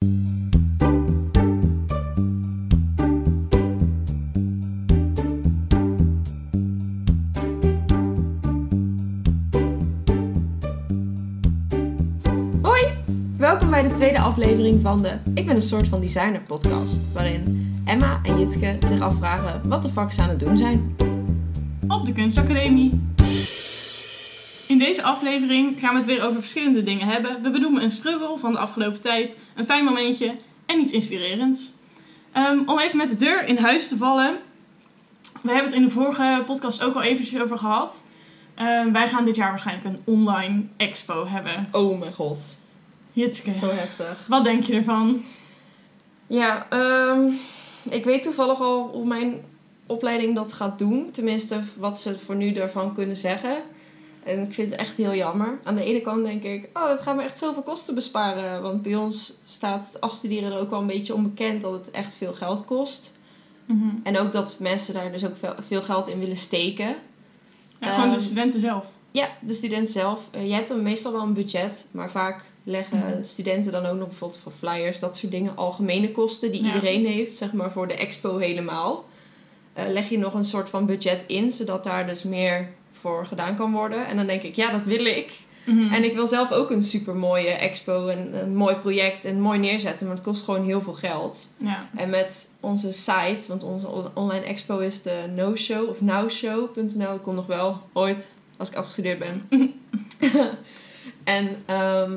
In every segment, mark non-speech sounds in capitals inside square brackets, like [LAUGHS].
Hoi, welkom bij de tweede aflevering van de Ik ben een soort van designer podcast. Waarin Emma en Jitske zich afvragen wat de fuck ze aan het doen zijn. op de Kunstacademie. In deze aflevering gaan we het weer over verschillende dingen hebben. We benoemen een struggle van de afgelopen tijd, een fijn momentje en iets inspirerends. Ehm, om even met de deur in huis te vallen. We hebben het in de vorige podcast ook al eventjes over gehad. Ehm, wij gaan dit jaar waarschijnlijk een online expo hebben. Oh mijn god, Jitske, zo heftig. wat denk je ervan? Ja, ehm, ik weet toevallig al hoe mijn opleiding dat gaat doen. Tenminste, wat ze voor nu ervan kunnen zeggen. En ik vind het echt heel jammer. Aan de ene kant denk ik, oh, dat gaat me echt zoveel kosten besparen. Want bij ons staat afstuderen er ook wel een beetje onbekend dat het echt veel geld kost. Mhm. En ook dat mensen daar dus ook veel, geld in willen steken. Ja, gewoon de Ehm, studenten zelf. Ja, de student zelf. Eh, je hebt dan meestal wel een budget, maar vaak leggen Mhm. studenten dan ook nog bijvoorbeeld voor flyers, dat soort dingen, algemene kosten die Ja. iedereen heeft, zeg maar voor de expo helemaal. Eh, leg je nog een soort van budget in, zodat daar dus meer voor gedaan kan worden. En dan denk ik, ja, dat wil ik. Mhm. En ik wil zelf ook een super mooie expo, en een mooi project en mooi neerzetten, maar het kost gewoon heel veel geld. Ja. En met onze site, want onze on- online expo is de no-show of nowshow.nl. Ik kom nog wel ooit als ik afgestudeerd ben. [LAUGHS] en ehm,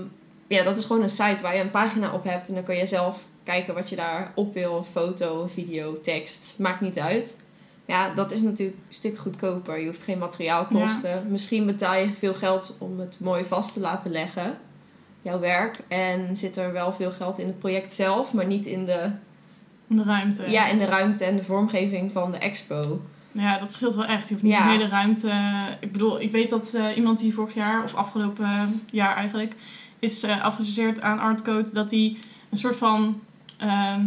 ja, dat is gewoon een site waar je een pagina op hebt en dan kan je zelf kijken wat je daar op wil. Foto, video, tekst, maakt niet uit. Ja, dat is natuurlijk een stuk goedkoper. Je hoeft geen materiaalkosten. Misschien betaal je veel geld om het mooi vast te laten leggen, jouw werk. En zit er wel veel geld in het project zelf, maar niet in de De ruimte. ja, en de ruimte en de vormgeving van de expo. Ja, dat scheelt wel echt. Je hoeft niet Ja. de hele ruimte. Ik bedoel, ik weet dat eh, iemand die vorig jaar, of afgelopen eh, jaar eigenlijk, is eh afgestudeerd aan Artcode, dat hij een soort van. ehm,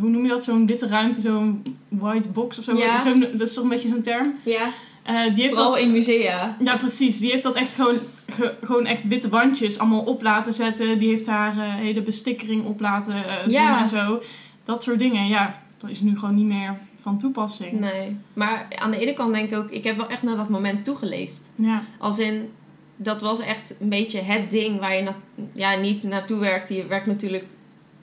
hoe noem je dat? Zo'n witte ruimte, zo'n white box of zo. Ja. Zo'n- dat is toch een beetje zo'n term. Ja, Eh, die heeft vooral dat, in musea. Ja, precies. Die heeft dat echt gewoon, ge- gewoon echt witte wandjes allemaal op laten zetten. Die heeft daar eh, hele bestikkering op laten eh, doen Ja. en zo. Dat soort dingen, ja. Dat is nu gewoon niet meer van toepassing. Nee, maar aan de ene kant denk ik ook, ik heb wel echt naar dat moment toegeleefd. Ja. Als in, dat was echt een beetje het ding waar je na, ja, niet naartoe werkt. Je werkt natuurlijk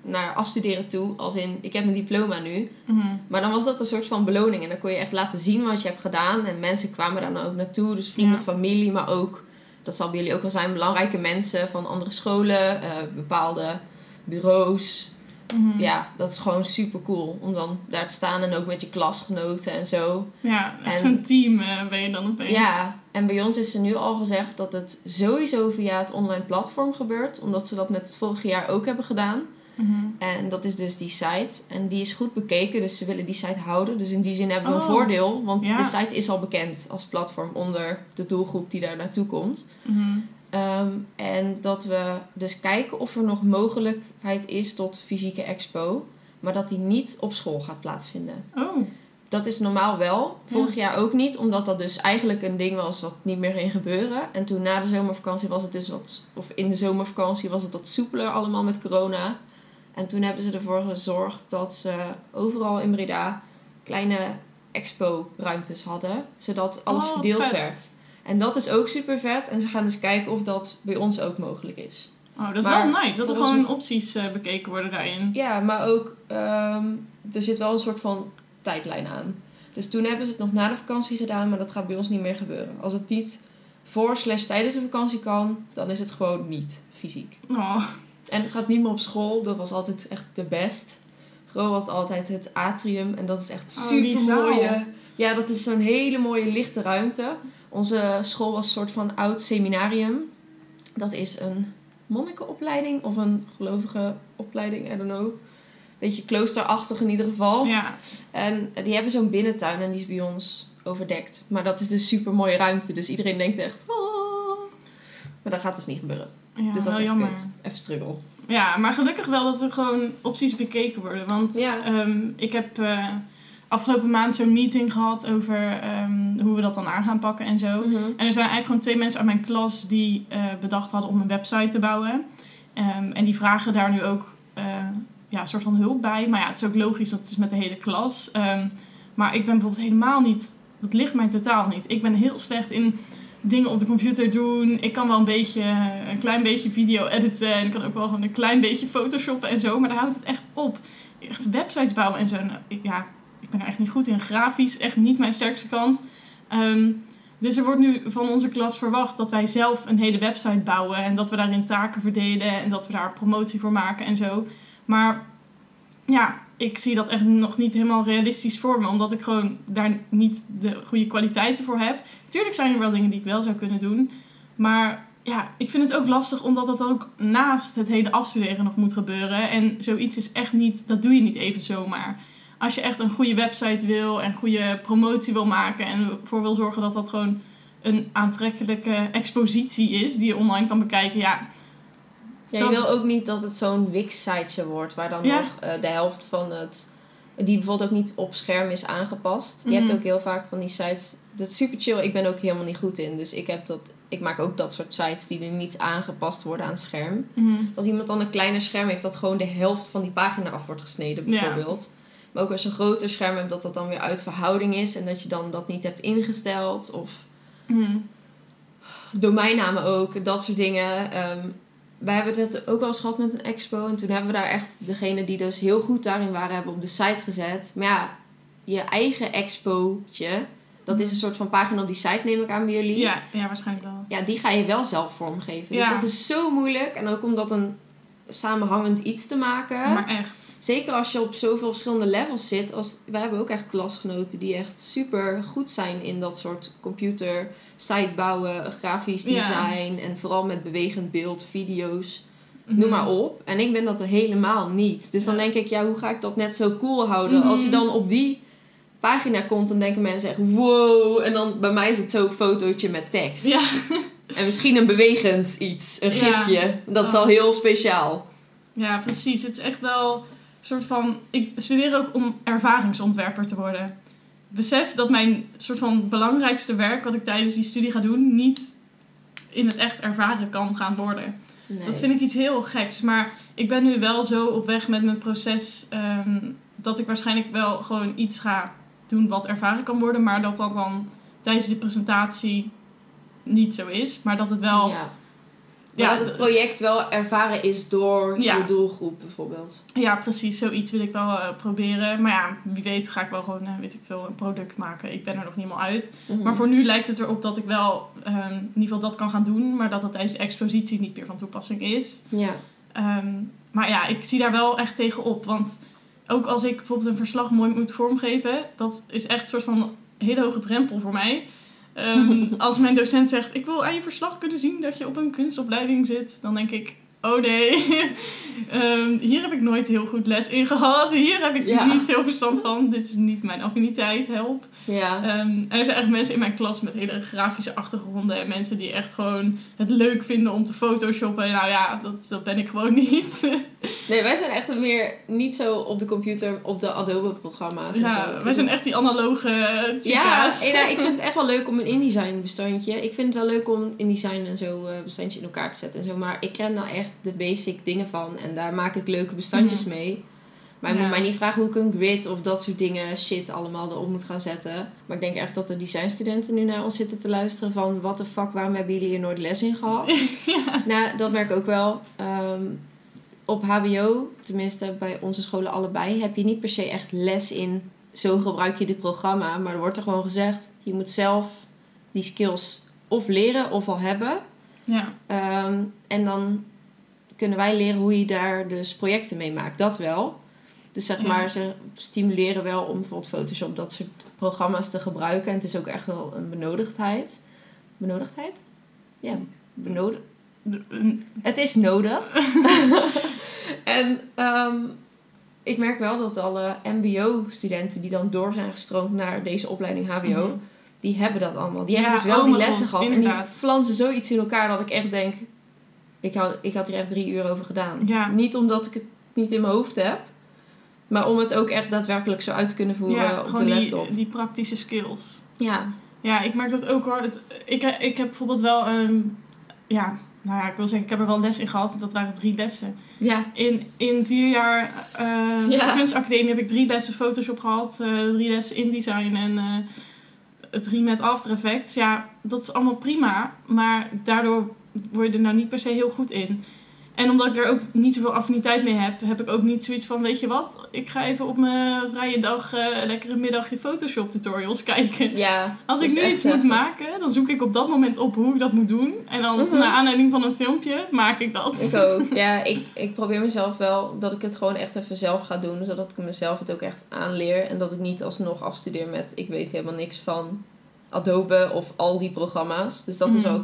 naar afstuderen toe. Als in, ik heb mijn diploma nu. Mhm. Maar dan was dat een soort van beloning. En dan kon je echt laten zien wat je hebt gedaan. En mensen kwamen daar dan ook naartoe. Dus vrienden, Ja. familie, maar ook, dat zal bij jullie ook wel zijn, belangrijke mensen van andere scholen, eh, bepaalde bureaus. Mhm. Ja, dat is gewoon super cool om dan daar te staan en ook met je klasgenoten en zo. Ja, echt En- zo'n team eh, ben je dan opeens. Ja, en bij ons is er nu al gezegd dat het sowieso via het online platform gebeurt, omdat ze dat met het vorige jaar ook hebben gedaan. Mhm. En dat is dus die site. En die is goed bekeken, dus ze willen die site houden. Dus in die zin hebben we een Oh, voordeel, want ja. de site is al bekend als platform onder de doelgroep die daar naartoe komt. Mhm. Ehm, en dat we dus kijken of er nog mogelijkheid is tot fysieke expo, maar dat die niet op school gaat plaatsvinden. Oh, Dat is normaal wel. Ja. Vorig jaar ook niet, omdat dat dus eigenlijk een ding was wat niet meer ging gebeuren. En toen na de zomervakantie was het dus wat, of in de zomervakantie was het wat soepeler allemaal met corona. En toen hebben ze ervoor gezorgd dat ze overal in Breda kleine expo-ruimtes hadden, zodat alles Oh, verdeeld vet. werd. En dat is ook super vet. En ze gaan dus kijken of dat bij ons ook mogelijk is. oh dat is Maar wel nice. Dat er gewoon opties eh, bekeken worden daarin. Ja, maar ook ehm, er zit wel een soort van tijdlijn aan. Dus toen hebben ze het nog na de vakantie gedaan, maar dat gaat bij ons niet meer gebeuren. Als het niet voor slash tijdens de vakantie kan, dan is het gewoon niet fysiek. Oh, En het gaat niet meer op school, dat was altijd echt de best. Gro had altijd het atrium en dat is echt Oh, super mooie. Ja, dat is zo'n hele mooie lichte ruimte. Onze school was een soort van oud seminarium. Dat is een monnikenopleiding of een gelovige opleiding, I don't know. Beetje kloosterachtig in ieder geval. ja. En die hebben zo'n binnentuin en die is bij ons overdekt. Maar dat is dus super mooie ruimte, dus iedereen denkt echt. "Ah." Maar dat gaat dus niet gebeuren. Ja dus dat is jammer. kut. Even struggle. Ja, maar gelukkig wel dat er gewoon opties bekeken worden. Want Ja. ehm, ik heb eh, afgelopen maand zo'n meeting gehad over ehm, hoe we dat dan aan gaan pakken en zo. Mhm. En er zijn eigenlijk gewoon twee mensen uit mijn klas die eh, bedacht hadden om een website te bouwen. Ehm, en die vragen daar nu ook eh, ja, een soort van hulp bij. Maar ja, het is ook logisch, want het is met de hele klas. Maar ik ben bijvoorbeeld helemaal niet... Dat ligt mij totaal niet. Ik ben heel slecht in dingen op de computer doen. Ik kan wel een beetje, een klein beetje video editen. En ik kan ook wel gewoon een klein beetje photoshoppen en zo. Maar daar houdt het echt op. Echt websites bouwen en zo. Nou, ja, ik ben er echt niet goed in. Grafisch, echt niet mijn sterkste kant. Ehm, dus er wordt nu van onze klas verwacht dat wij zelf een hele website bouwen. En dat we daarin taken verdelen. En dat we daar promotie voor maken en zo. Maar ja, ik zie dat echt nog niet helemaal realistisch voor me. Omdat ik gewoon daar niet de goede kwaliteiten voor heb. Tuurlijk zijn er wel dingen die ik wel zou kunnen doen. Maar ja, ik vind het ook lastig omdat dat ook naast het hele afstuderen nog moet gebeuren. En zoiets is echt niet, dat doe je niet even zomaar. Als je echt een goede website wil en goede promotie wil maken en ervoor wil zorgen dat dat gewoon een aantrekkelijke expositie is die je online kan bekijken, ja, Ja, je wil ook niet dat het zo'n Wix-siteje wordt waar dan Ja. nog eh, de helft van het. die bijvoorbeeld ook niet op scherm is aangepast. Je hebt Mhm. ook heel vaak van die sites. Dat is super chill. Ik ben ook helemaal niet goed in. Dus ik, heb dat, ik maak ook dat soort sites die er niet aangepast worden aan het scherm. mhm. Als iemand dan een kleiner scherm heeft, dat gewoon de helft van die pagina af wordt gesneden, Ja. bijvoorbeeld. Maar ook als je een groter scherm hebt, dat dat dan weer uit verhouding is en dat je dan dat niet hebt ingesteld. Of Mhm. domeinnamen ook, dat soort dingen. Ehm, wij hebben dat ook wel eens gehad met een expo. En toen hebben we daar echt degene die dus heel goed daarin waren, hebben op de site gezet. Maar ja, je eigen expootje, dat is een soort van pagina op die site, neem ik aan bij jullie. ja, ja, waarschijnlijk wel. Ja, die ga je wel zelf vormgeven. Ja. Dus dat is zo moeilijk. En ook om dat een samenhangend iets te maken. Maar echt. Zeker als je op zoveel verschillende levels zit. Als, wij hebben ook echt klasgenoten die echt super goed zijn in dat soort computer, site bouwen, grafisch Ja. design. En vooral met bewegend beeld, video's, Mhm. noem maar op. En ik ben dat er helemaal niet. Dus dan denk ik, ja, hoe ga ik dat net zo cool houden? Als je Mhm. dan op die pagina komt, dan denken mensen echt, wow. En dan bij mij is het zo'n fotootje met tekst. Ja, [LAUGHS] En misschien een bewegend iets, een Ja. gifje. Dat is al heel speciaal. ja, precies. Het is echt wel een soort van... Ik studeer ook om ervaringsontwerper te worden. Besef dat mijn soort van belangrijkste werk... wat ik tijdens die studie ga doen... niet in het echt ervaren kan gaan worden. Nee. Dat vind ik iets heel geks. Maar ik ben nu wel zo op weg met mijn proces... ehm, dat ik waarschijnlijk wel gewoon iets ga doen wat ervaren kan worden. Maar dat dat dan tijdens de presentatie niet zo is. Maar dat het wel... Ja. Ja, dat het project wel ervaren is door Ja. je doelgroep bijvoorbeeld. Ja, precies. Zoiets wil ik wel eh, proberen. Maar ja, wie weet ga ik wel gewoon, eh, weet ik veel, een product maken. Ik ben er nog niet helemaal uit. Mhm. Maar voor nu lijkt het erop dat ik wel ehm, in ieder geval dat kan gaan doen. Maar dat dat tijdens de expositie niet meer van toepassing is. Ja. Ehm, maar ja, ik zie daar wel echt tegen op. Want ook als ik bijvoorbeeld een verslag mooi moet vormgeven... dat is echt een soort van hele hoge drempel voor mij. Ehm, als mijn docent zegt, ik wil aan je verslag kunnen zien dat je op een kunstopleiding zit, dan denk ik, oh nee, [LAUGHS] Ehm, hier heb ik nooit heel goed les in gehad. Hier heb ik Ja. niet veel verstand van. Dit is niet mijn affiniteit, help. Ja. Ehm, er zijn echt mensen in mijn klas met hele grafische achtergronden. En mensen die echt gewoon het leuk vinden om te photoshoppen. Nou ja, dat, dat ben ik gewoon [LAUGHS] niet. Nee, wij zijn echt meer niet zo op de computer, op de Adobe-programma's. ja, zo. wij zijn echt die analoge Ja, chica's. nou, ik vind het [LAUGHS] echt wel leuk om een InDesign bestandje. Ik vind het wel leuk om InDesign en zo eh, bestandje in elkaar te zetten en zo. Maar ik ken nou echt de basic dingen van. En daar maak ik leuke bestandjes mee. Maar je Ja. moet mij niet vragen hoe ik een grid of dat soort dingen shit allemaal erop moet gaan zetten. Maar ik denk echt dat de designstudenten nu naar ons zitten te luisteren van... What the fuck, waarom hebben jullie hier nooit les in gehad? [LAUGHS] Nou, dat merk ik ook wel. Ehm, op HBO, tenminste bij onze scholen allebei, heb je niet per se echt les in. Zo gebruik je dit programma. Maar er wordt er gewoon gezegd, je moet zelf die skills of leren of al hebben. Ja, Ehm, en dan kunnen wij leren hoe je daar dus projecten mee maakt. Dat wel. Dus zeg Ja. maar, ze stimuleren wel om bijvoorbeeld Photoshop, dat soort programma's te gebruiken. En het is ook echt wel een benodigdheid. Benodigdheid? Ja, benodigd. Het is nodig. [LAUGHS] en ehm, ik merk wel dat alle MBO-studenten die dan door zijn gestroomd naar deze opleiding HBO, Mhm. die hebben dat allemaal. Die Ja, hebben dus wel die lessen gehad. En die flansen zoiets in elkaar dat ik echt denk, ik had, ik had hier echt drie uur over gedaan. Ja. Niet omdat ik het niet in mijn hoofd heb, maar om het ook echt daadwerkelijk zo uit te kunnen voeren ja, op gewoon de die, laptop. die praktische skills. Ja. Ja, ik merk dat ook hoor. Het- ik, ik heb bijvoorbeeld wel een, ja, nou ja, ik wil zeggen, ik heb er wel les in gehad. Dat waren drie lessen. Ja. In, in vier jaar Ja. kunstacademie heb ik drie lessen Photoshop gehad. eh, drie lessen InDesign en eh, drie met After Effects. Ja, dat is allemaal prima. Maar daardoor word je er nou niet per se heel goed in. En omdat ik er ook niet zoveel affiniteit mee heb, heb ik ook niet zoiets van, weet je wat, ik ga even op mijn vrije dag eh, lekker een middagje Photoshop tutorials [LAUGHS] kijken. Ja. Als ik nu iets moet maken, dan zoek ik op dat moment op hoe ik dat moet doen. En dan, Mhm. naar aanleiding van een filmpje, maak ik dat. Ik ook. Ja, ik, ik probeer mezelf wel dat ik het gewoon echt even zelf ga doen. Zodat ik mezelf het ook echt aanleer. En dat ik niet alsnog afstudeer met ik weet helemaal niks van Adobe of al die programma's. Dus dat is Mhm. wel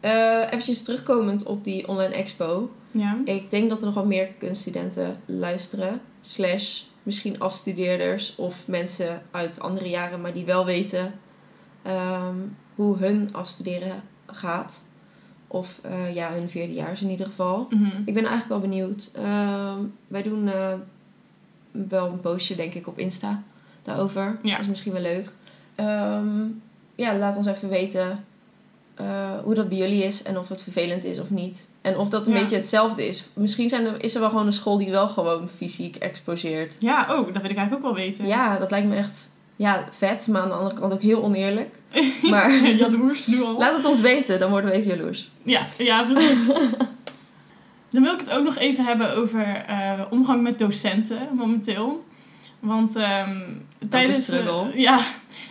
Eh eventjes terugkomend op die online expo. Ja. Ik denk dat er nog wel meer kunststudenten luisteren. Slash misschien afstudeerders of mensen uit andere jaren, maar die wel weten ehm, hoe hun afstuderen gaat. Of eh, ja, hun vierdejaars in ieder geval. Mhm. Ik ben eigenlijk wel benieuwd. Ehm, wij doen eh, wel een postje, denk ik, op Insta daarover. Ja. Dat is misschien wel leuk. Ehm, ja, laat ons even weten eh, hoe dat bij jullie is en of het vervelend is of niet. En of dat een Ja. beetje hetzelfde is. Misschien zijn er, is er wel gewoon een school die wel gewoon fysiek exposeert. Ja, oh, dat wil ik eigenlijk ook wel weten. Ja, dat lijkt me echt ja, vet, maar aan de andere kant ook heel oneerlijk. [LAUGHS] Maar [LAUGHS] Jaloers, nu al. laat het ons weten, dan worden we even jaloers. Ja, ja, precies. [LAUGHS] Dan wil ik het ook nog even hebben over eh, omgang met docenten momenteel. Want ehm, tijdens, struggle. eh, ja,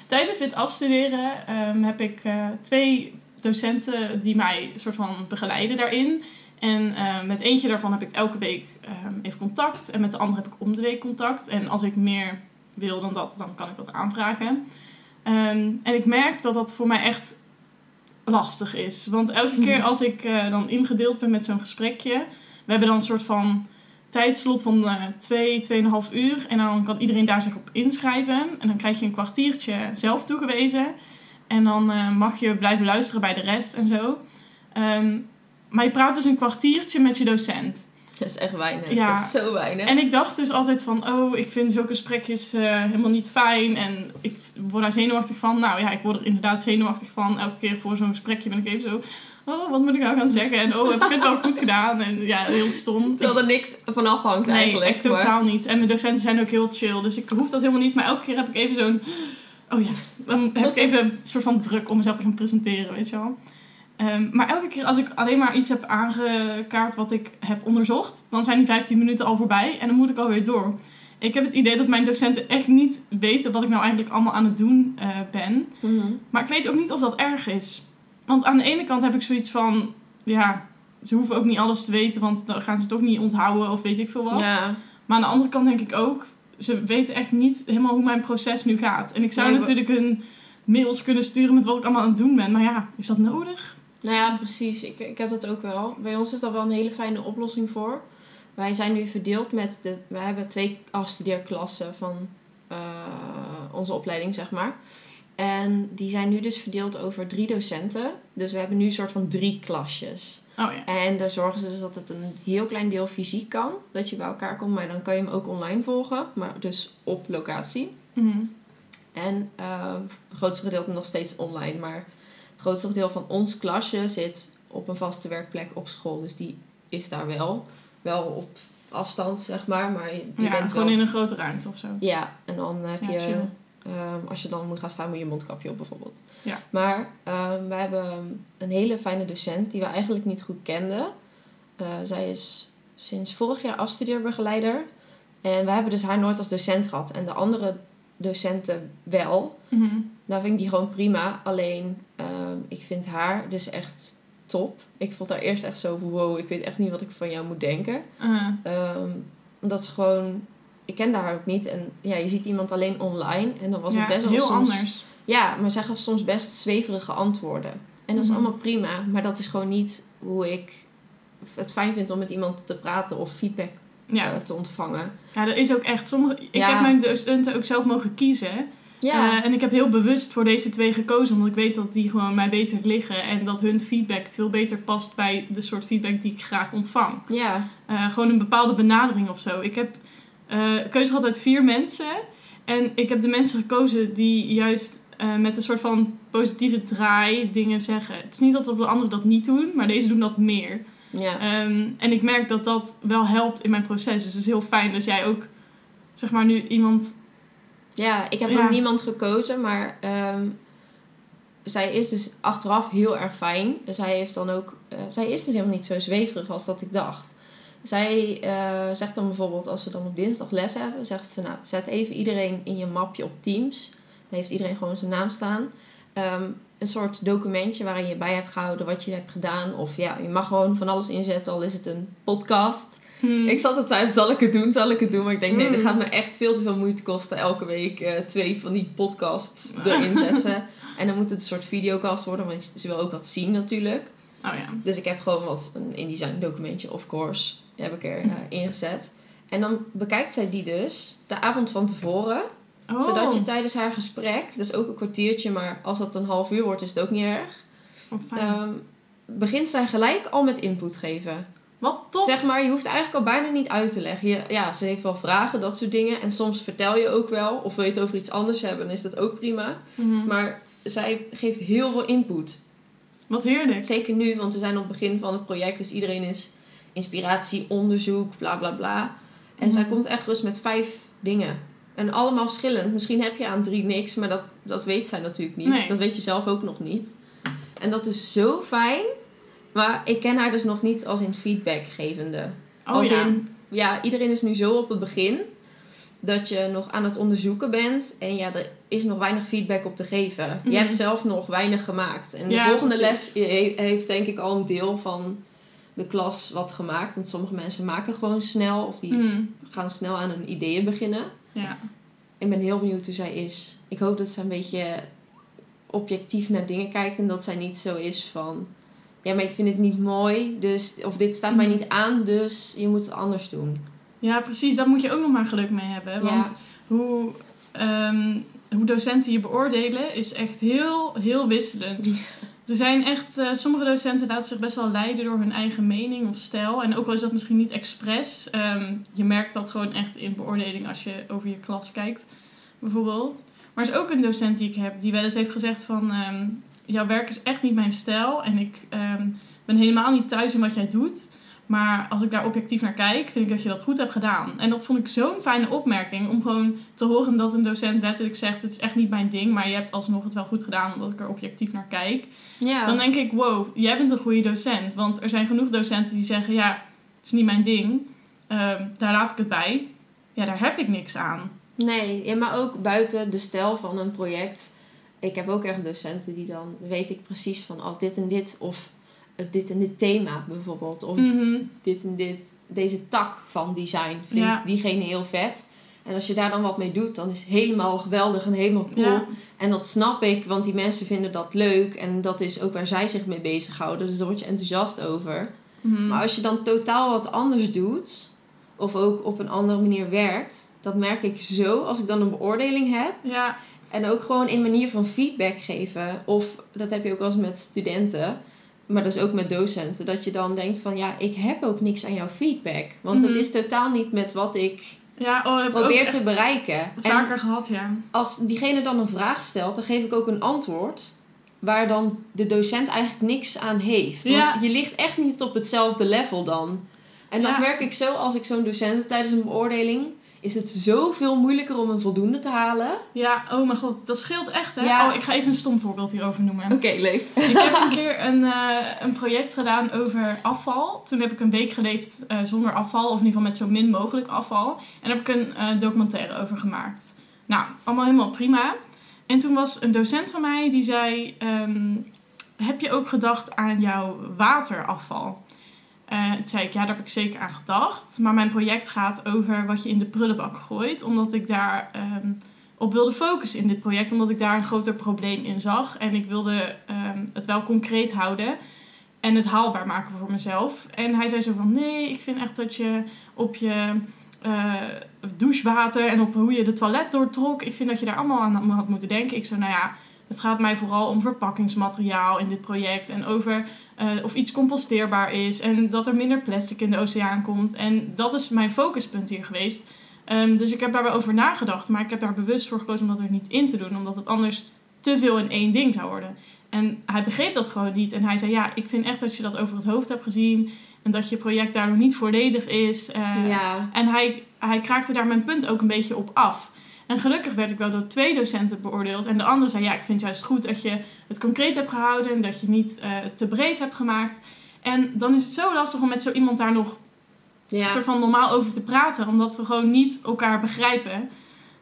tijdens dit afstuderen ehm, heb ik twee docenten die mij soort van begeleiden daarin. En eh, met eentje daarvan heb ik elke week ehm, even contact. En met de andere heb ik om de week contact. En als ik meer wil dan dat, dan kan ik dat aanvragen. Ehm, en ik merk dat dat voor mij echt lastig is. Want elke keer [LAUGHS] als ik eh, dan ingedeeld ben met zo'n gesprekje... We hebben dan een soort van tijdslot van eh twee, tweeënhalf uur. En dan kan iedereen daar zich op inschrijven. En dan krijg je een kwartiertje zelf toegewezen. En dan eh, mag je blijven luisteren bij de rest en zo. Ehm, maar je praat dus een kwartiertje met je docent. Dat is echt weinig. Ja. Dat is zo weinig. En ik dacht dus altijd van, oh, ik vind zulke gesprekjes eh, helemaal niet fijn. En ik word daar zenuwachtig van. Nou ja, ik word er inderdaad zenuwachtig van. Elke keer voor zo'n gesprekje ben ik even zo, oh, wat moet ik nou gaan zeggen? En oh, heb ik het wel goed gedaan? En ja, heel stom. Terwijl er niks van afhangt Nee, eigenlijk. echt totaal niet. En mijn docenten zijn ook heel chill, dus ik hoef dat helemaal niet. Maar elke keer heb ik even zo'n... Oh ja, dan heb ik even een soort van druk om mezelf te gaan presenteren, weet je wel. Ehm, maar elke keer als ik alleen maar iets heb aangekaart wat ik heb onderzocht, dan zijn die 15 minuten al voorbij en dan moet ik alweer door. Ik heb het idee dat mijn docenten echt niet weten wat ik nou eigenlijk allemaal aan het doen eh, ben. maar... Mhm. Maar ik weet ook niet of dat erg is. Want aan de ene kant heb ik zoiets van, ja, ze hoeven ook niet alles te weten, want dan gaan ze het toch niet onthouden of weet ik veel wat. Ja. Maar aan de andere kant denk ik ook, ze weten echt niet helemaal hoe mijn proces nu gaat. En ik zou Nee, natuurlijk hun mails kunnen sturen met wat ik allemaal aan het doen ben. Maar ja, is dat nodig? Nou ja, precies. Ik, ik heb dat ook wel. Bij ons is daar wel een hele fijne oplossing voor. Wij zijn nu verdeeld met de... We hebben twee afstudeerklassen van eh, onze opleiding, zeg maar. En die zijn nu dus verdeeld over drie docenten. Dus we hebben nu een soort van drie klasjes. Oh ja. En daar zorgen ze dus dat het een heel klein deel fysiek kan. Dat je bij elkaar komt, maar dan kan je hem ook online volgen. Maar dus op locatie. Mhm. En ehm, het grootste gedeelte nog steeds online. Maar het grootste deel van ons klasje zit op een vaste werkplek op school. Dus die is daar wel. Wel op afstand, zeg maar. Maar je, je Ja, bent gewoon wel... in een grote ruimte of zo. Ja, en dan heb Ja, je... ehm, als je dan moet gaan staan, moet je een mondkapje op bijvoorbeeld. Ja. Maar ehm wij hebben een hele fijne docent die we eigenlijk niet goed kenden. Eh, zij is sinds vorig jaar afstudeerbegeleider. En wij hebben dus haar nooit als docent gehad. En de andere docenten wel. Mhm. Nou vind ik die gewoon prima. Alleen, ehm, ik vind haar dus echt top. Ik vond haar eerst echt zo, wow, ik weet echt niet wat ik van jou moet denken. Uh, Ehm, omdat ze gewoon... Ik kende haar ook niet. En ja, je ziet iemand alleen online. En dan was ja, het best wel heel soms... anders. Ja, maar zij gaf soms best zweverige antwoorden. En dat is Mhm. allemaal prima. Maar dat is gewoon niet hoe ik het fijn vind om met iemand te praten of feedback Ja. eh, te ontvangen. ja, dat is ook echt. Sommige, ik Ja. heb mijn docenten ook zelf mogen kiezen. Ja, Eh, en ik heb heel bewust voor deze twee gekozen, omdat ik weet dat die gewoon mij beter liggen. En dat hun feedback veel beter past bij de soort feedback die ik graag ontvang. ja. Eh, gewoon een bepaalde benadering of zo. Ik heb keuze gehad uit vier mensen. En ik heb de mensen gekozen die juist eh, met een soort van positieve draai dingen zeggen. Het is niet dat de anderen dat niet doen, maar deze doen dat meer. Ja. Ehm, en ik merk dat dat wel helpt in mijn proces. Dus het is heel fijn dat jij ook, zeg maar, nu iemand. Ja, ik heb Ja. nog niemand gekozen, maar ehm, zij is dus achteraf heel erg fijn. Zij heeft dan ook, eh, zij is dus helemaal niet zo zweverig als dat ik dacht. Zij eh, zegt dan bijvoorbeeld, als we dan op dinsdag les hebben, zegt ze nou, zet even iedereen in je mapje op Teams. Heeft iedereen gewoon zijn naam staan. Ehm, een soort documentje waarin je bij hebt gehouden wat je hebt gedaan. Of ja, je mag gewoon van alles inzetten, al is het een podcast. Hmm, Ik zat er thuis, zal ik het doen, zal ik het doen? Maar ik denk, nee, dat Mm. gaat me echt veel te veel moeite kosten. Elke week eh, twee van die podcasts [LAUGHS] erin zetten. En dan moet het een soort videocast worden, want ze wil ook wat zien natuurlijk. Oh ja. Dus ik heb gewoon wat, een InDesign documentje, of course, heb ik er eh, ingezet. En dan bekijkt zij die dus de avond van tevoren. Oh. Zodat je tijdens haar gesprek, dus ook een kwartiertje, maar als dat een half uur wordt, is het ook niet erg. Wat fijn. ehm, begint zij gelijk al met input geven. Wat top. Zeg maar, je hoeft eigenlijk al bijna niet uit te leggen. Je, ja, ze heeft wel vragen, dat soort dingen. En soms vertel je ook wel. Of wil je het over iets anders hebben, dan is dat ook prima. Mhm. Maar zij geeft heel veel input. Wat heerlijk. Zeker nu, want we zijn op het begin van het project. Dus iedereen is inspiratie, onderzoek, bla bla bla. En zij Mhm. komt echt rust met vijf dingen. En allemaal verschillend. Misschien heb je aan drie niks, maar dat, dat weet zij natuurlijk niet. Nee. Dat weet je zelf ook nog niet. En dat is zo fijn. Maar ik ken haar dus nog niet als in feedbackgevende. Oh Als ja. in, ja, iedereen is nu zo op het begin dat je nog aan het onderzoeken bent en ja, er is nog weinig feedback op te geven. Mhm. Je hebt zelf nog weinig gemaakt. En de volgende precies. les he- heeft denk ik al een deel van de klas wat gemaakt. Want sommige mensen maken gewoon snel of die Mhm. gaan snel aan hun ideeën beginnen. Ja. Ik ben heel benieuwd hoe zij is. Ik hoop dat ze een beetje objectief naar dingen kijkt en dat zij niet zo is van ja, maar ik vind het niet mooi, dus of dit staat mij Mhm. niet aan, dus je moet het anders doen. ja, precies. Daar moet je ook nog maar geluk mee hebben. Want Ja. hoe, ehm, hoe docenten je beoordelen is echt heel, heel wisselend. Er zijn echt, eh, sommige docenten laten zich best wel leiden door hun eigen mening of stijl. En ook al is dat misschien niet expres. ehm, je merkt dat gewoon echt in beoordeling als je over je klas kijkt, bijvoorbeeld. Maar er is ook een docent die ik heb die wel eens heeft gezegd van... ehm, jouw werk is echt niet mijn stijl en ik ehm, ben helemaal niet thuis in wat jij doet. Maar als ik daar objectief naar kijk, vind ik dat je dat goed hebt gedaan. En dat vond ik zo'n fijne opmerking. Om gewoon te horen dat een docent letterlijk zegt: Het is echt niet mijn ding, maar je hebt alsnog het wel goed gedaan omdat ik er objectief naar kijk. Ja. Dan denk ik: Wow, jij bent een goede docent. Want er zijn genoeg docenten die zeggen: Ja, het is niet mijn ding. Ehm, daar laat ik het bij. Ja, daar heb ik niks aan. Nee, ja, maar ook buiten de stijl van een project. Ik heb ook echt docenten die dan weet ik precies van oh, dit en dit of dit en dit thema bijvoorbeeld. Of Mhm. dit en dit, deze tak van design vindt Ja. diegene heel vet. En als je daar dan wat mee doet, dan is het helemaal geweldig en helemaal cool. Ja. En dat snap ik, want die mensen vinden dat leuk. En dat is ook waar zij zich mee bezighouden. Dus daar word je enthousiast over. Mhm. Maar als je dan totaal wat anders doet, of ook op een andere manier werkt, dat merk ik zo als ik dan een beoordeling heb. Ja, En ook gewoon in manier van feedback geven. Of dat heb je ook wel eens met studenten, maar dus ook met docenten. Dat je dan denkt van ja, ik heb ook niks aan jouw feedback. Want het Mhm. is totaal niet met wat ik ja oh, dat ik probeer te bereiken. En vaker gehad, ja. als diegene dan een vraag stelt, dan geef ik ook een antwoord. Waar dan de docent eigenlijk niks aan heeft. Want Ja. je ligt echt niet op hetzelfde level dan. En dan Ja. merk ik zo, als ik zo'n docent tijdens een beoordeling, is het zoveel moeilijker om een voldoende te halen. Ja, oh mijn god, dat scheelt echt hè. Ja. Oh, ik ga even een stom voorbeeld hierover noemen. Oké, leuk. Ik heb een keer een, eh, een project gedaan over afval. Toen heb ik een week geleefd eh, zonder afval, of in ieder geval met zo min mogelijk afval. En daar heb ik een eh, documentaire over gemaakt. Nou, allemaal helemaal prima. En toen was een docent van mij die zei: ehm, Heb je ook gedacht aan jouw waterafval? Eh, toen zei ik, ja, daar heb ik zeker aan gedacht. Maar mijn project gaat over wat je in de prullenbak gooit. Omdat ik daar ehm, op wilde focussen in dit project. Omdat ik daar een groter probleem in zag. En ik wilde ehm, het wel concreet houden. En het haalbaar maken voor mezelf. En hij zei zo van, nee, ik vind echt dat je op je eh, douchewater... en op hoe je de toilet doortrok... ik vind dat je daar allemaal aan had moeten denken. Ik zo, nou ja, het gaat mij vooral om verpakkingsmateriaal in dit project. En over eh, of iets composteerbaar is. En dat er minder plastic in de oceaan komt. En dat is mijn focuspunt hier geweest. Ehm, dus ik heb daar wel over nagedacht. Maar ik heb daar bewust voor gekozen om dat er niet in te doen. Omdat het anders te veel in één ding zou worden. En hij begreep dat gewoon niet. En hij zei, ja, ik vind echt dat je dat over het hoofd hebt gezien. En dat je project daardoor niet volledig is. Eh, ja. En hij, hij kraakte daar mijn punt ook een beetje op af. En gelukkig werd ik wel door twee docenten beoordeeld. En de andere zei, ja, ik vind het juist goed dat je het concreet hebt gehouden. En dat je niet eh, te breed hebt gemaakt. En dan is het zo lastig om met zo iemand daar nog Ja. soort van normaal over te praten. Omdat we gewoon niet elkaar begrijpen.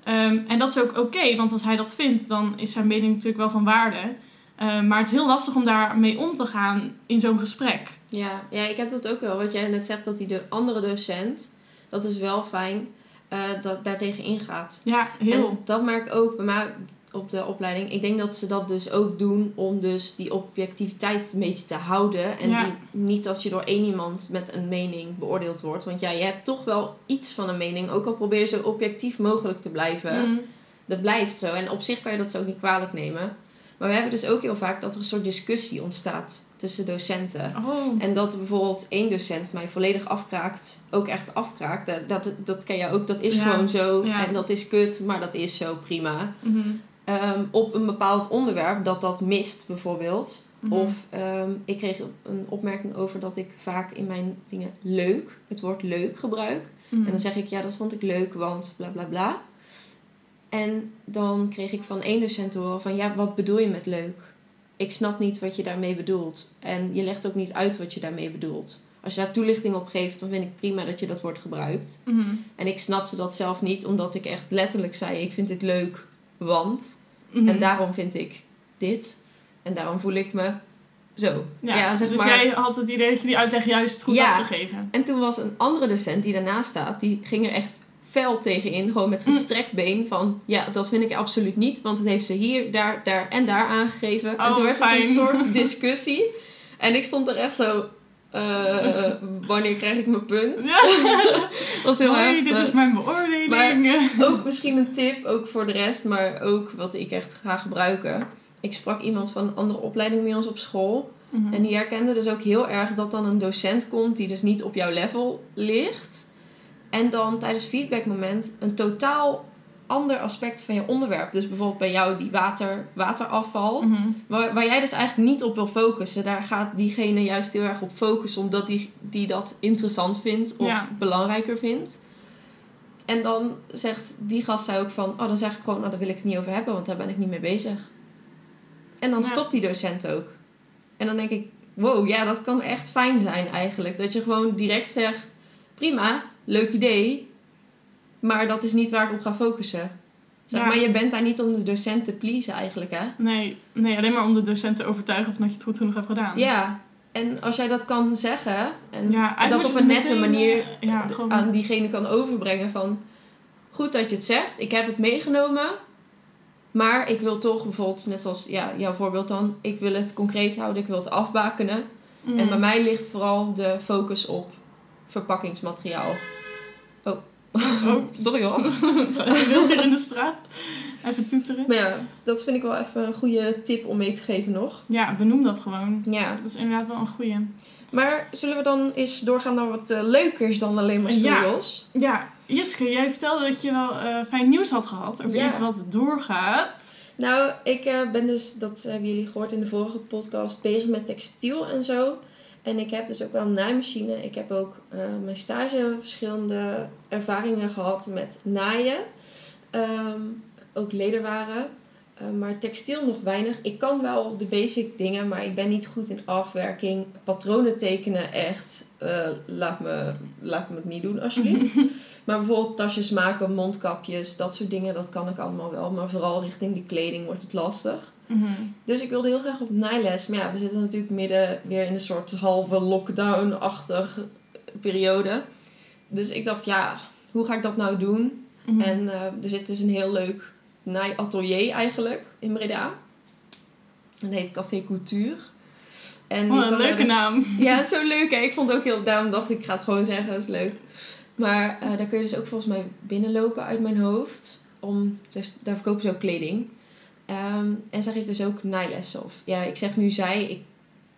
Ehm, en dat is ook oké, want als hij dat vindt, dan is zijn mening natuurlijk wel van waarde. Ehm, maar het is heel lastig om daarmee om te gaan in zo'n gesprek. Ja, ja, ik heb dat ook wel. Wat jij net zegt, dat die de andere docent, dat is wel fijn, eh dat daartegen ingaat. Ja, heel. En dat merk ik ook bij mij op de opleiding. Ik denk dat ze dat dus ook doen om dus die objectiviteit een beetje te houden. En Ja. die, niet dat je door één iemand met een mening beoordeeld wordt. Want ja, je hebt toch wel iets van een mening. Ook al probeer je zo objectief mogelijk te blijven. Mm. Dat blijft zo. En op zich kan je dat zo ook niet kwalijk nemen. Maar we hebben dus ook heel vaak dat er een soort discussie ontstaat tussen docenten. Oh. En dat bijvoorbeeld één docent mij volledig afkraakt, ook echt afkraakt. Dat, dat, dat ken je ook, dat is Ja, gewoon zo. ja. En dat is kut, maar dat is zo prima. Mhm. Ehm, op een bepaald onderwerp dat dat mist, bijvoorbeeld. Mhm. Of ehm, ik kreeg een opmerking over dat ik vaak in mijn dingen leuk, het woord leuk gebruik. Mhm. En dan zeg ik, ja, dat vond ik leuk, want bla bla bla. En dan kreeg ik van één docent te horen van, ja, wat bedoel je met leuk? Ik snap niet wat je daarmee bedoelt. En je legt ook niet uit wat je daarmee bedoelt. Als je daar toelichting op geeft, dan vind ik prima dat je dat woord gebruikt. Mhm. En ik snapte dat zelf niet, omdat ik echt letterlijk zei, ik vind dit leuk, want. Mhm. En daarom vind ik dit. En daarom voel ik me zo. Ja, zeg dus maar. jij had het idee dat je die uitleg juist goed Ja. had gegeven. En toen was een andere docent die daarnaast staat, die ging er echt fel tegenin. Gewoon met gestrekt been van, ja, dat vind ik absoluut niet. Want het heeft ze hier, daar, daar en daar aangegeven. en Oh, toen werd het een fijn. soort [LAUGHS] discussie. En ik stond er echt zo, eh, wanneer krijg ik mijn punt? Ja. [LAUGHS] was heel Hoi, heftig. dit is mijn beoordeling. Ook misschien een tip, ook voor de rest, maar ook wat ik echt ga gebruiken. Ik sprak iemand van een andere opleiding bij ons op school. Mhm. En die herkende dus ook heel erg dat dan een docent komt die dus niet op jouw level ligt. En dan tijdens feedbackmoment een totaal ander aspect van je onderwerp. Dus bijvoorbeeld bij jou die water, waterafval. Mhm. Waar, waar jij dus eigenlijk niet op wil focussen. Daar gaat diegene juist heel erg op focussen. Omdat die, die dat interessant vindt of Ja. belangrijker vindt. En dan zegt die gast zei ook van... Oh, dan zeg ik gewoon, nou daar wil ik het niet over hebben. Want daar ben ik niet mee bezig. En dan Ja. stopt die docent ook. En dan denk ik... Wow, ja, dat kan echt fijn zijn eigenlijk. Dat je gewoon direct zegt... Prima, leuk idee. Maar dat is niet waar ik op ga focussen. Zeg Ja. maar je bent daar niet om de docent te pleasen eigenlijk, hè? Nee, nee, alleen maar om de docent te overtuigen of dat je het goed genoeg hebt gedaan. Ja, en als jij dat kan zeggen en Ja, dat op een nette manier eh, ja, gewoon- aan diegene kan overbrengen van goed dat je het zegt, ik heb het meegenomen, maar ik wil toch bijvoorbeeld, net zoals ja, jouw voorbeeld dan, ik wil het concreet houden, ik wil het afbakenen. En bij mij ligt vooral de focus op verpakkingsmateriaal. Oh, Oh. [LAUGHS] sorry hoor. [LAUGHS] je wilt hier in de straat even toeteren. Maar ja, dat vind ik wel even een goede tip om mee te geven nog. Ja, benoem dat gewoon. Ja, Dat is inderdaad wel een goeie. maar zullen we dan eens doorgaan naar wat eh, leukers dan alleen maar Ja. studios? Ja, Jitske, jij vertelde dat je wel eh, fijn nieuws had gehad over Ja. iets wat doorgaat. Nou, ik eh, ben dus, dat hebben jullie gehoord in de vorige podcast, bezig met textiel en zo. En ik heb dus ook wel een naaimachine. Ik heb ook eh, mijn stage verschillende ervaringen gehad met naaien. Ehm, ook lederwaren. Eh, maar textiel nog weinig. Ik kan wel de basic dingen, maar ik ben niet goed in afwerking. Patronen tekenen echt. eh, laat, me, laat me het niet doen alsjeblieft. [LAUGHS] maar bijvoorbeeld tasjes maken, mondkapjes, dat soort dingen, dat kan ik allemaal wel. Maar vooral richting de kleding wordt het lastig. Mhm. Dus ik wilde heel graag op naailes. Maar ja, we zitten natuurlijk midden weer in een soort halve lockdown-achtig periode. Dus ik dacht, ja, hoe ga ik dat nou doen? Mhm. En eh, er zit dus een heel leuk naaiatelier eigenlijk in Breda. Dat heet Café Couture. En Oh, een leuke dus- naam. [LAUGHS] Ja, zo leuk hè. Ik vond het ook heel... Daarom dacht ik, ik ga het gewoon zeggen, dat is leuk. Maar eh, daar kun je dus ook volgens mij binnenlopen uit mijn hoofd. Om, dus daar verkopen ze ook kleding. Ehm, en zij geeft dus ook naailessen. Of, ja, ik zeg nu zij. Ik,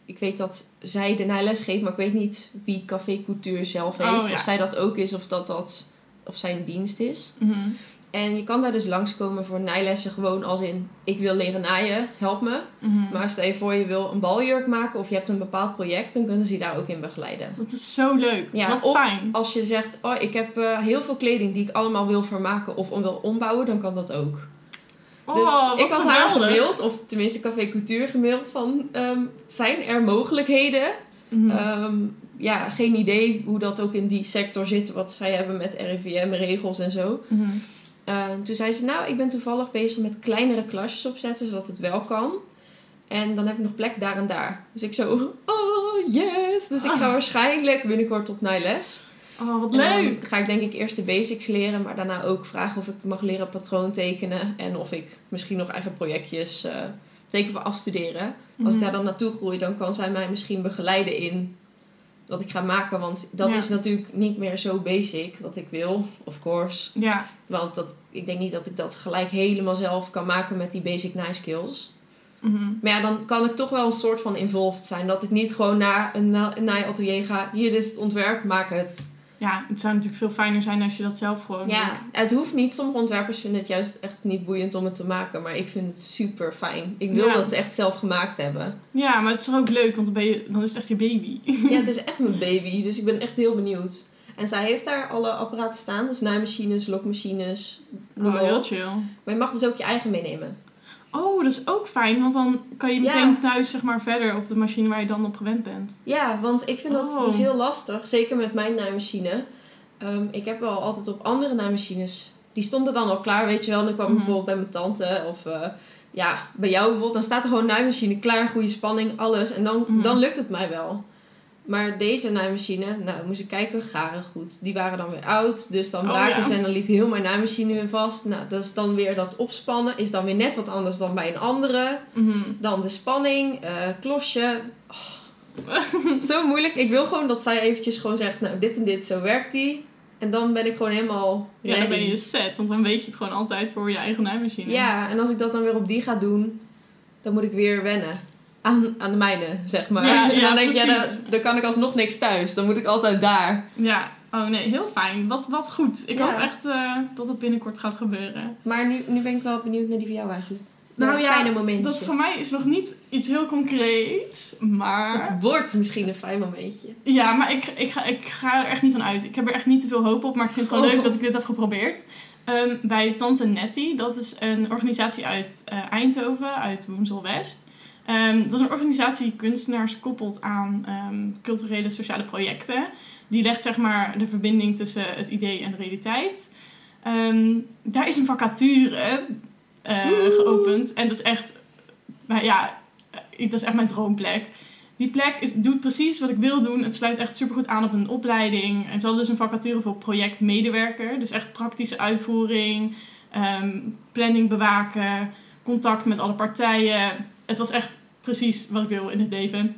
ik weet dat zij de naailes geeft, maar ik weet niet wie Café Couture zelf heeft. Oh, ja. Of zij dat ook is, of dat dat... Of zij een dienst is. Mhm. En je kan daar dus langskomen voor naailessen gewoon als in... Ik wil leren naaien, help me. Mhm. Maar stel je voor je wil een baljurk maken of je hebt een bepaald project... dan kunnen ze je daar ook in begeleiden. Dat is zo leuk. Ja, Wat of fijn. Als je zegt, oh, ik heb eh, heel veel kleding die ik allemaal wil vermaken of om wil ombouwen, dan kan dat ook. Oh, dus wat ik had haar gemaild, of tenminste Café Couture gemaild, van ehm, zijn er mogelijkheden? Mhm. Ehm, ja, geen idee hoe dat ook in die sector zit, wat zij hebben met RIVM-regels en zo. Mhm. Eh, toen zei ze, nou, ik ben toevallig bezig met kleinere klasjes opzetten, zodat het wel kan. En dan heb ik nog plek daar en daar. Dus ik zo, [LAUGHS] oh yes! Dus ik ga Ah. waarschijnlijk binnenkort op naailes. Oh, wat dan leuk. ga ik denk ik eerst de basics leren, maar daarna ook vragen of ik mag leren patroon tekenen. En of ik misschien nog eigen projectjes eh teken voor afstuderen. Als ik Mhm. daar dan naartoe groei, dan kan zij mij misschien begeleiden in wat ik ga maken. Want dat Ja. is natuurlijk niet meer zo basic wat ik wil, of course. Ja, Want dat, ik denk niet dat ik dat gelijk helemaal zelf kan maken met die basic nice skills. Mhm. Maar ja, dan kan ik toch wel een soort van involved zijn. Dat ik niet gewoon naar een, na- een naaiatelier ga. Hier is het ontwerp, maak het. Ja, het zou natuurlijk veel fijner zijn als je dat zelf gewoon Ja, doet. het hoeft niet. Sommige ontwerpers vinden het juist echt niet boeiend om het te maken. Maar ik vind het super fijn. Ik wil Ja. dat ze echt zelf gemaakt hebben. Ja, maar het is toch ook leuk, want dan, ben je, dan is het echt je baby. Ja, het [LAUGHS] is echt mijn baby. Dus ik ben echt heel benieuwd. En zij heeft daar alle apparaten staan. Dus naaimachines, lokmachines. Oh, heel chill. Maar je mag dus ook je eigen meenemen. Oh, dat is ook fijn, want dan kan je Ja. meteen thuis zeg maar verder op de machine waar je dan op gewend bent. Ja, want ik vind dat Oh. dus heel lastig. Zeker met mijn naaimachine. Ehm, ik heb wel altijd op andere naaimachines. Die stonden dan al klaar, weet je wel. Dan kwam ik Mhm. bijvoorbeeld bij mijn tante of eh, ja, bij jou bijvoorbeeld. Dan staat er gewoon naaimachine klaar, goede spanning, alles. En dan, Mhm. dan lukt het mij wel. Maar deze naaimachine, nou moest ik kijken, garen goed. Die waren dan weer oud, dus dan Oh, braken ja. ze en dan liep heel mijn naaimachine weer vast. Nou, dat is dan weer dat opspannen, is dan weer net wat anders dan bij een andere. Mhm. Dan de spanning, eh, klosje. Oh, zo moeilijk. Ik wil gewoon dat zij eventjes gewoon zegt, nou dit en dit, zo werkt die. En dan ben ik gewoon helemaal Ja, dan ben je set, want dan weet je het gewoon altijd voor je eigen naaimachine. Ja, en als ik dat dan weer op die ga doen, dan moet ik weer wennen. Aan, aan de mijne, zeg maar. Ja, [LAUGHS] en dan denk ja, dan, dan kan ik alsnog niks thuis. Dan moet ik altijd daar. Ja, oh nee, heel fijn. Wat, wat goed. Ik Ja. hoop echt eh, dat het binnenkort gaat gebeuren. Maar nu, nu ben ik wel benieuwd naar die van jou eigenlijk. Nou een ja, fijne momentje. Dat voor mij is nog niet iets heel concreets, maar... Het wordt misschien een fijn momentje. Ja, maar ik, ik, ga, ik ga er echt niet van uit. Ik heb er echt niet te veel hoop op, maar ik vind het gewoon Oh. leuk dat ik dit heb geprobeerd. Ehm, bij Tante Nettie, dat is een organisatie uit eh, Eindhoven, uit Woensel West. Ehm, dat is een organisatie die kunstenaars koppelt aan ehm, culturele sociale projecten. Die legt zeg maar de verbinding tussen het idee en de realiteit. Ehm, daar is een vacature eh, geopend. En dat is echt, nou ja, eh, dat is echt mijn droomplek. Die plek is, doet precies wat ik wil doen. Het sluit echt supergoed aan op een opleiding. En ze hadden dus een vacature voor projectmedewerker. Dus echt praktische uitvoering, planning bewaken, contact met alle partijen. Het was echt precies wat ik wil in het leven.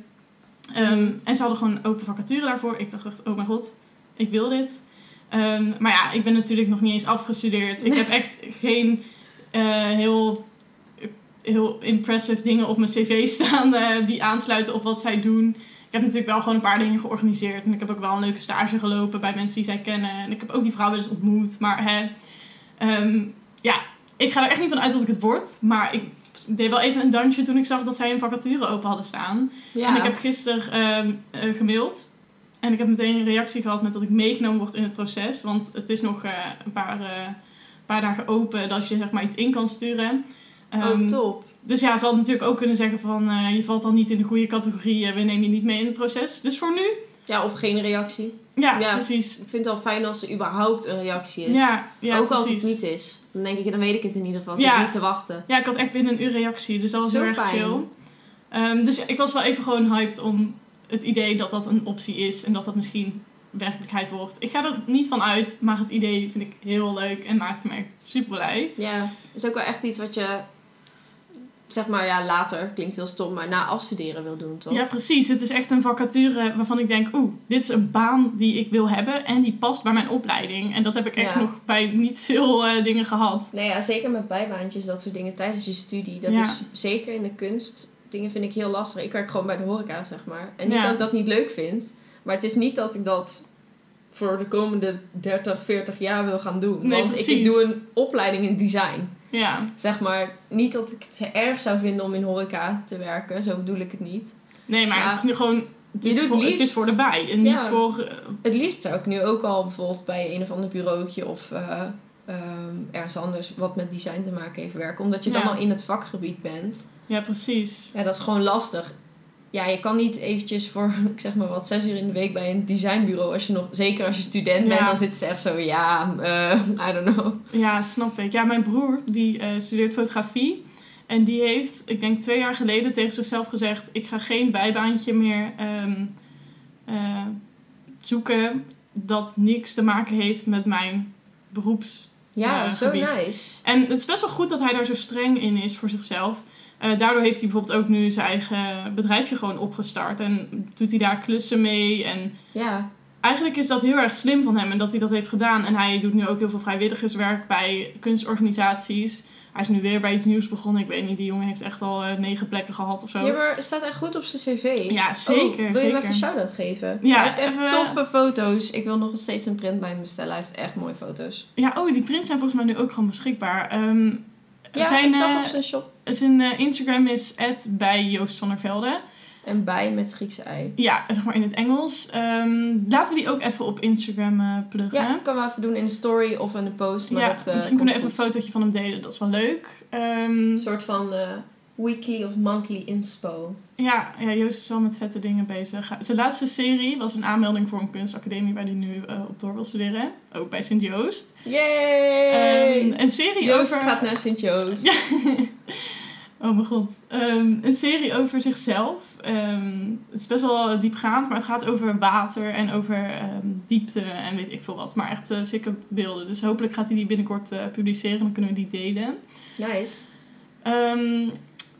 Ehm, en ze hadden gewoon een open vacature daarvoor. Ik dacht echt, oh mijn god, ik wil dit. Ehm, maar ja, ik ben natuurlijk nog niet eens afgestudeerd. Ik [LAUGHS] heb echt geen eh, heel, heel impressive dingen op mijn cv staan eh, die aansluiten op wat zij doen. Ik heb natuurlijk wel gewoon een paar dingen georganiseerd. En ik heb ook wel een leuke stage gelopen bij mensen die zij kennen. En ik heb ook die vrouw wel eens ontmoet. Maar hè, ehm, ja, ik ga er echt niet van uit dat ik het word. Maar ik deed wel even een dansje toen ik zag dat zij een vacature open hadden staan. Ja. En ik heb gisteren ehm, eh, gemaild. En ik heb meteen een reactie gehad met dat ik meegenomen word in het proces. Want het is nog eh, een paar, eh, paar dagen open dat je zeg maar iets in kan sturen. Ehm, oh, top. dus ja, ze had natuurlijk ook kunnen zeggen van je valt dan niet in de goede categorie. we nemen je niet mee in het proces. Dus voor nu, Ja, of geen reactie. Ja, Ja. precies. Ik vind het wel fijn als er überhaupt een reactie is. Ja, ja, ook precies. als het niet is. Dan denk ik, dan weet ik het in ieder geval. Ja. Niet te wachten. Ja, ik had echt binnen een uur reactie, dus dat was Zo heel erg chill. Ehm, dus ik was wel even gewoon hyped om het idee dat dat een optie is en dat dat misschien werkelijkheid wordt. Ik ga er niet van uit, maar het idee vind ik heel leuk en maakte me echt super blij. Ja, is ook wel echt iets wat je, zeg maar, ja, later, klinkt heel stom, maar na afstuderen wil doen, toch? Ja, precies. Het is echt een vacature waarvan ik denk, oeh, dit is een baan die ik wil hebben en die past bij mijn opleiding. En dat heb ik echt Ja. nog bij niet veel eh, dingen gehad. Nee, ja, zeker met bijbaantjes, dat soort dingen tijdens je studie. Dat Ja. is zeker in de kunst, dingen vind ik heel lastig. Ik werk gewoon bij de horeca, zeg maar. En niet Ja. dat ik dat niet leuk vind, maar het is niet dat ik dat voor de komende 30, 40 jaar wil gaan doen. Nee, Want ik, ik precies. doe een opleiding in design. Ja. Zeg maar, niet dat ik het erg zou vinden om in horeca te werken. Zo bedoel ik het niet. Nee, maar het is nu gewoon... Het Je is, doet voor, het liefst- is voor de bij en niet voor... eh, Het liefst zou ik nu ook al bijvoorbeeld bij een of ander bureautje of eh, ehm, ergens anders wat met design te maken heeft werken. Omdat je dan al in het vakgebied bent. ja, precies. Ja, dat is gewoon lastig. Ja, je kan niet eventjes voor, [LAUGHS] ik zeg maar wat, zes uur in de week bij een designbureau. Als je nog, zeker als je student bent, dan zitten ze echt zo, ja, eh, [LAUGHS] I don't know. Ja, snap ik. Ja, mijn broer, die eh, studeert fotografie. En die heeft, ik denk twee jaar geleden, tegen zichzelf gezegd... ik ga geen bijbaantje meer ehm, eh, zoeken dat niks te maken heeft met mijn beroeps... Ja, zo nice. En het is best wel goed dat hij daar zo streng in is voor zichzelf. Eh, daardoor heeft hij bijvoorbeeld ook nu zijn eigen bedrijfje gewoon opgestart. En doet hij daar klussen mee. En Ja, eigenlijk is dat heel erg slim van hem en dat hij dat heeft gedaan. En hij doet nu ook heel veel vrijwilligerswerk bij kunstorganisaties. Hij is nu weer bij iets nieuws begonnen. Ik weet niet, die jongen heeft echt al eh, negen plekken gehad of zo. ja, maar het staat echt goed op zijn cv. Ja, zeker. Oh, wil je zeker. hem even een shout-out geven? Ja, hij heeft echt even- toffe foto's. Ik wil nog steeds een print bij hem bestellen. Hij heeft echt mooie foto's. Ja, oh, die prints zijn volgens mij nu ook gewoon beschikbaar. Ehm, Ja, zijn, ik zag eh, op zijn shop. Zijn eh, Instagram is bij Joost van der Velde. En bij met Griekse ei. Ja, zeg maar in het Engels. Ehm, laten we die ook even op Instagram eh pluggen. Ja, kan wel even doen in de story of in de post. Maar Ja, dat, eh, misschien kunnen we even een fotootje van hem delen. Dat is wel leuk. Ehm, Een soort van weekly of monthly inspo. ja, ja, Joost is wel met vette dingen bezig. Zijn laatste serie was een aanmelding voor een kunstacademie waar hij nu eh, op door wil studeren. Ook bij Sint-Joost. Yay! Ehm, een serie Joost over... gaat naar Sint-Joost. Ja. [LAUGHS] Oh mijn god. Ehm, een serie over zichzelf. Ehm, het is best wel diepgaand, maar het gaat over water en over diepte en weet ik veel wat. Maar echt uh, zikke beelden. Dus hopelijk gaat hij die binnenkort eh, publiceren. Dan kunnen we die delen. Nice.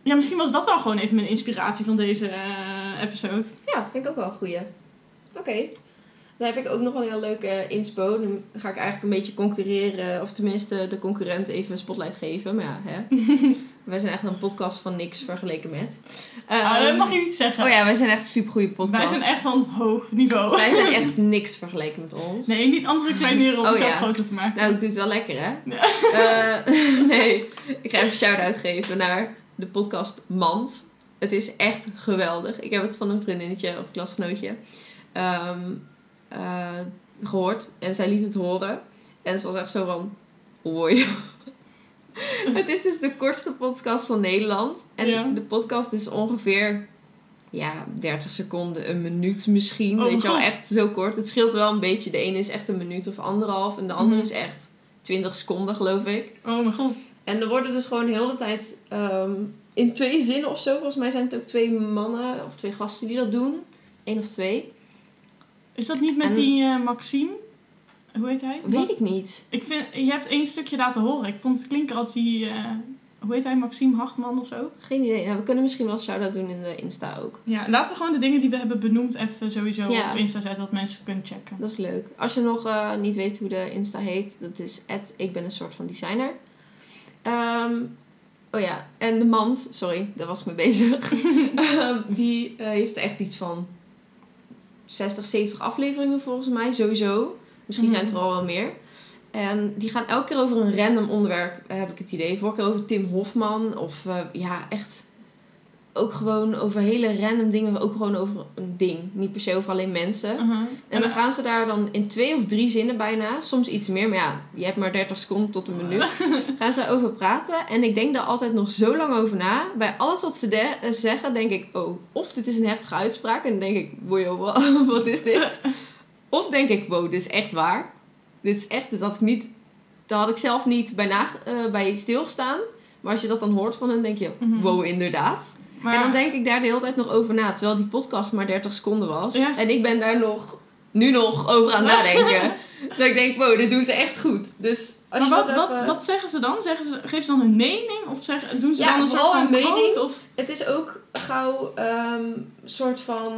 Ja, misschien was dat wel gewoon even mijn inspiratie van deze eh, episode. Ja, vind ik ook wel een goeie. Oké. Dan heb ik ook nog wel een heel leuke inspo. Dan ga ik eigenlijk een beetje concurreren. Of tenminste de concurrent even een spotlight geven. Maar ja, hè. [LAUGHS] wij zijn echt een podcast van niks vergeleken met. Ah, Ehm, dat mag je niet zeggen. Oh ja, wij zijn echt een supergoeie podcast. Wij zijn echt van hoog niveau. Zij zijn [LAUGHS] echt niks vergeleken met ons. Nee, niet andere kleineren om Oh, ja. groter te maken. Nou, ik doe het wel lekker, hè? Ja. Eh, [LAUGHS] nee, ik ga even een shout-out geven naar de podcast Mand. Het is echt geweldig. Ik heb het van een vriendinnetje of klasgenootje ehm, eh, gehoord. En zij liet het horen. En ze was echt zo van... Hoi. [LAUGHS] het is dus de kortste podcast van Nederland. En Ja. de podcast is ongeveer... Ja, 30 seconden, een minuut misschien. Oh, weet je wel, echt zo kort. Het scheelt wel een beetje. De ene is echt een minuut of anderhalf. En de andere Mhm. is echt 20 seconden, geloof ik. Oh mijn god. En er worden dus gewoon de hele tijd ehm, in twee zinnen of zo. Volgens mij zijn het ook twee mannen of twee gasten die dat doen. Eén of twee. Is dat niet met En- die eh, Maxime? Hoe heet hij? Weet ik niet. Ik vind, je hebt één stukje laten horen. Ik vond het klinken als die, eh, hoe heet hij, Maxime Hartman of zo. Geen idee. Nou, we kunnen misschien wel shout-out doen in de Insta ook. Ja, laten we gewoon de dingen die we hebben benoemd even sowieso Ja. op Insta zetten, dat mensen kunnen checken. Dat is leuk. Als je nog eh, niet weet hoe de Insta heet, dat is ik ben een soort van designer. Ehm, oh ja, en de mand, sorry, daar was ik mee bezig. [LAUGHS] Ehm, die eh, heeft echt iets van 60, 70 afleveringen volgens mij, sowieso. Misschien zijn het er al wel meer. En die gaan elke keer over een random onderwerp, eh, heb ik het idee. Vorige keer over Tim Hofman. Of eh, ja, echt ook gewoon over hele random dingen. Ook gewoon over een ding. Niet per se over alleen mensen. Uh-huh. En dan gaan ze daar dan in twee of drie zinnen bijna, soms iets meer, maar ja, je hebt maar 30 seconden tot een minuut, [LAUGHS] gaan ze daarover praten. En ik denk daar altijd nog zo lang over na. Bij alles wat ze de- zeggen, denk ik, oh, of dit is een heftige uitspraak. En dan denk ik, wow, wa- [LAUGHS] wat is dit? [LAUGHS] Of denk ik, wow, dit is echt waar. Dit is echt, dat ik niet, daar had ik zelf niet bij, na, eh, bij stilgestaan. Maar als je dat dan hoort van hen, denk je, Mhm. wow, inderdaad. Maar En dan denk ik daar de hele tijd nog over na. Terwijl die podcast maar 30 seconden was. Ja. En ik ben daar nog, nu nog over aan nadenken. [LAUGHS] dat ik denk, wow, dit doen ze echt goed. Dus als maar je wat, wat, even- wat zeggen ze dan? Zeggen ze, geven ze dan een mening? Of zeg, doen ze Ja, dan een soort van een mening. Of... Het is ook gauw een soort van...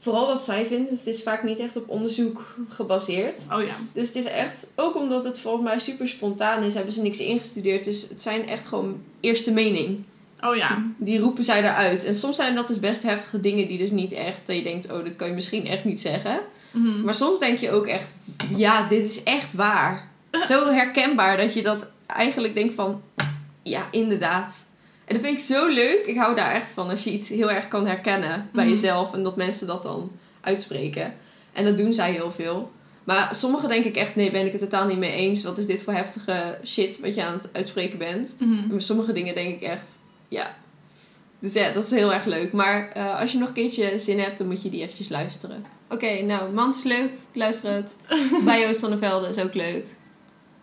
Vooral wat zij vinden. Dus het is vaak niet echt op onderzoek gebaseerd. Oh ja. Dus het is echt, ook omdat het volgens mij super spontaan is, hebben ze niks ingestudeerd. Dus het zijn echt gewoon eerste mening. Oh ja. Die roepen zij eruit. En soms zijn dat dus best heftige dingen die dus niet echt, dat je denkt, oh, dit kan je misschien echt niet zeggen. Mhm. Maar soms denk je ook echt, ja, dit is echt waar. [LAUGHS] Zo herkenbaar dat je dat eigenlijk denkt van, ja, inderdaad. En dat vind ik zo leuk. Ik hou daar echt van als je iets heel erg kan herkennen bij Mhm. jezelf en dat mensen dat dan uitspreken. En dat doen zij heel veel. Maar sommige denk ik echt, nee, ben ik het totaal niet mee eens. Wat is dit voor heftige shit wat je aan het uitspreken bent? Mhm. En met sommige dingen denk ik echt, ja. Dus ja, dat is heel erg leuk. Maar eh, als je nog een keertje zin hebt, dan moet je die eventjes luisteren. Oké, nou, Mand is leuk. Ik luister het. [LAUGHS] Bij Joost van der Velde is ook leuk.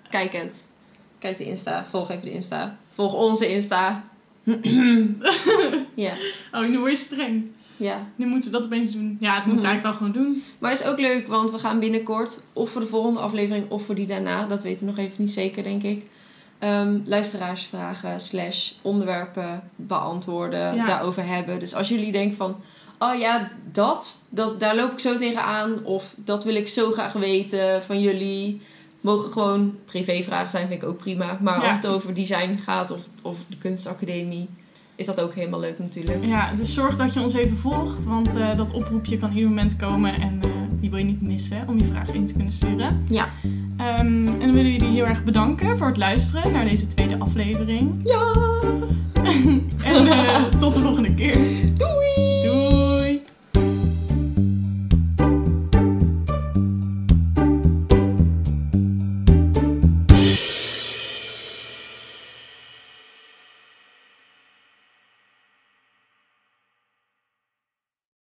Kijk het. Kijk de Insta. Volg even de Insta. Volg onze Insta. [CLEARS THROAT] ja, Oh, nu word je streng. ja. Nu moeten we dat opeens doen. Ja, dat moeten ze Mhm. eigenlijk wel gewoon doen. Maar het is ook leuk, want we gaan binnenkort, of voor de volgende aflevering, of voor die daarna, dat weten we nog even niet zeker, denk ik. Ehm, luisteraarsvragen slash onderwerpen beantwoorden, Ja. daarover hebben. Dus als jullie denken van, oh ja, dat, dat, daar loop ik zo tegenaan, of dat wil ik zo graag weten van jullie. Mogen gewoon privévragen zijn, vind ik ook prima. Maar Ja. als het over design gaat of, of de kunstacademie, is dat ook helemaal leuk natuurlijk. Ja, dus zorg dat je ons even volgt, want eh, dat oproepje kan ieder moment komen en eh, die wil je niet missen om je vragen in te kunnen sturen. Ja. Ehm, en dan willen we jullie heel erg bedanken voor het luisteren naar deze tweede aflevering. Ja! [LAUGHS] En eh, tot de volgende keer.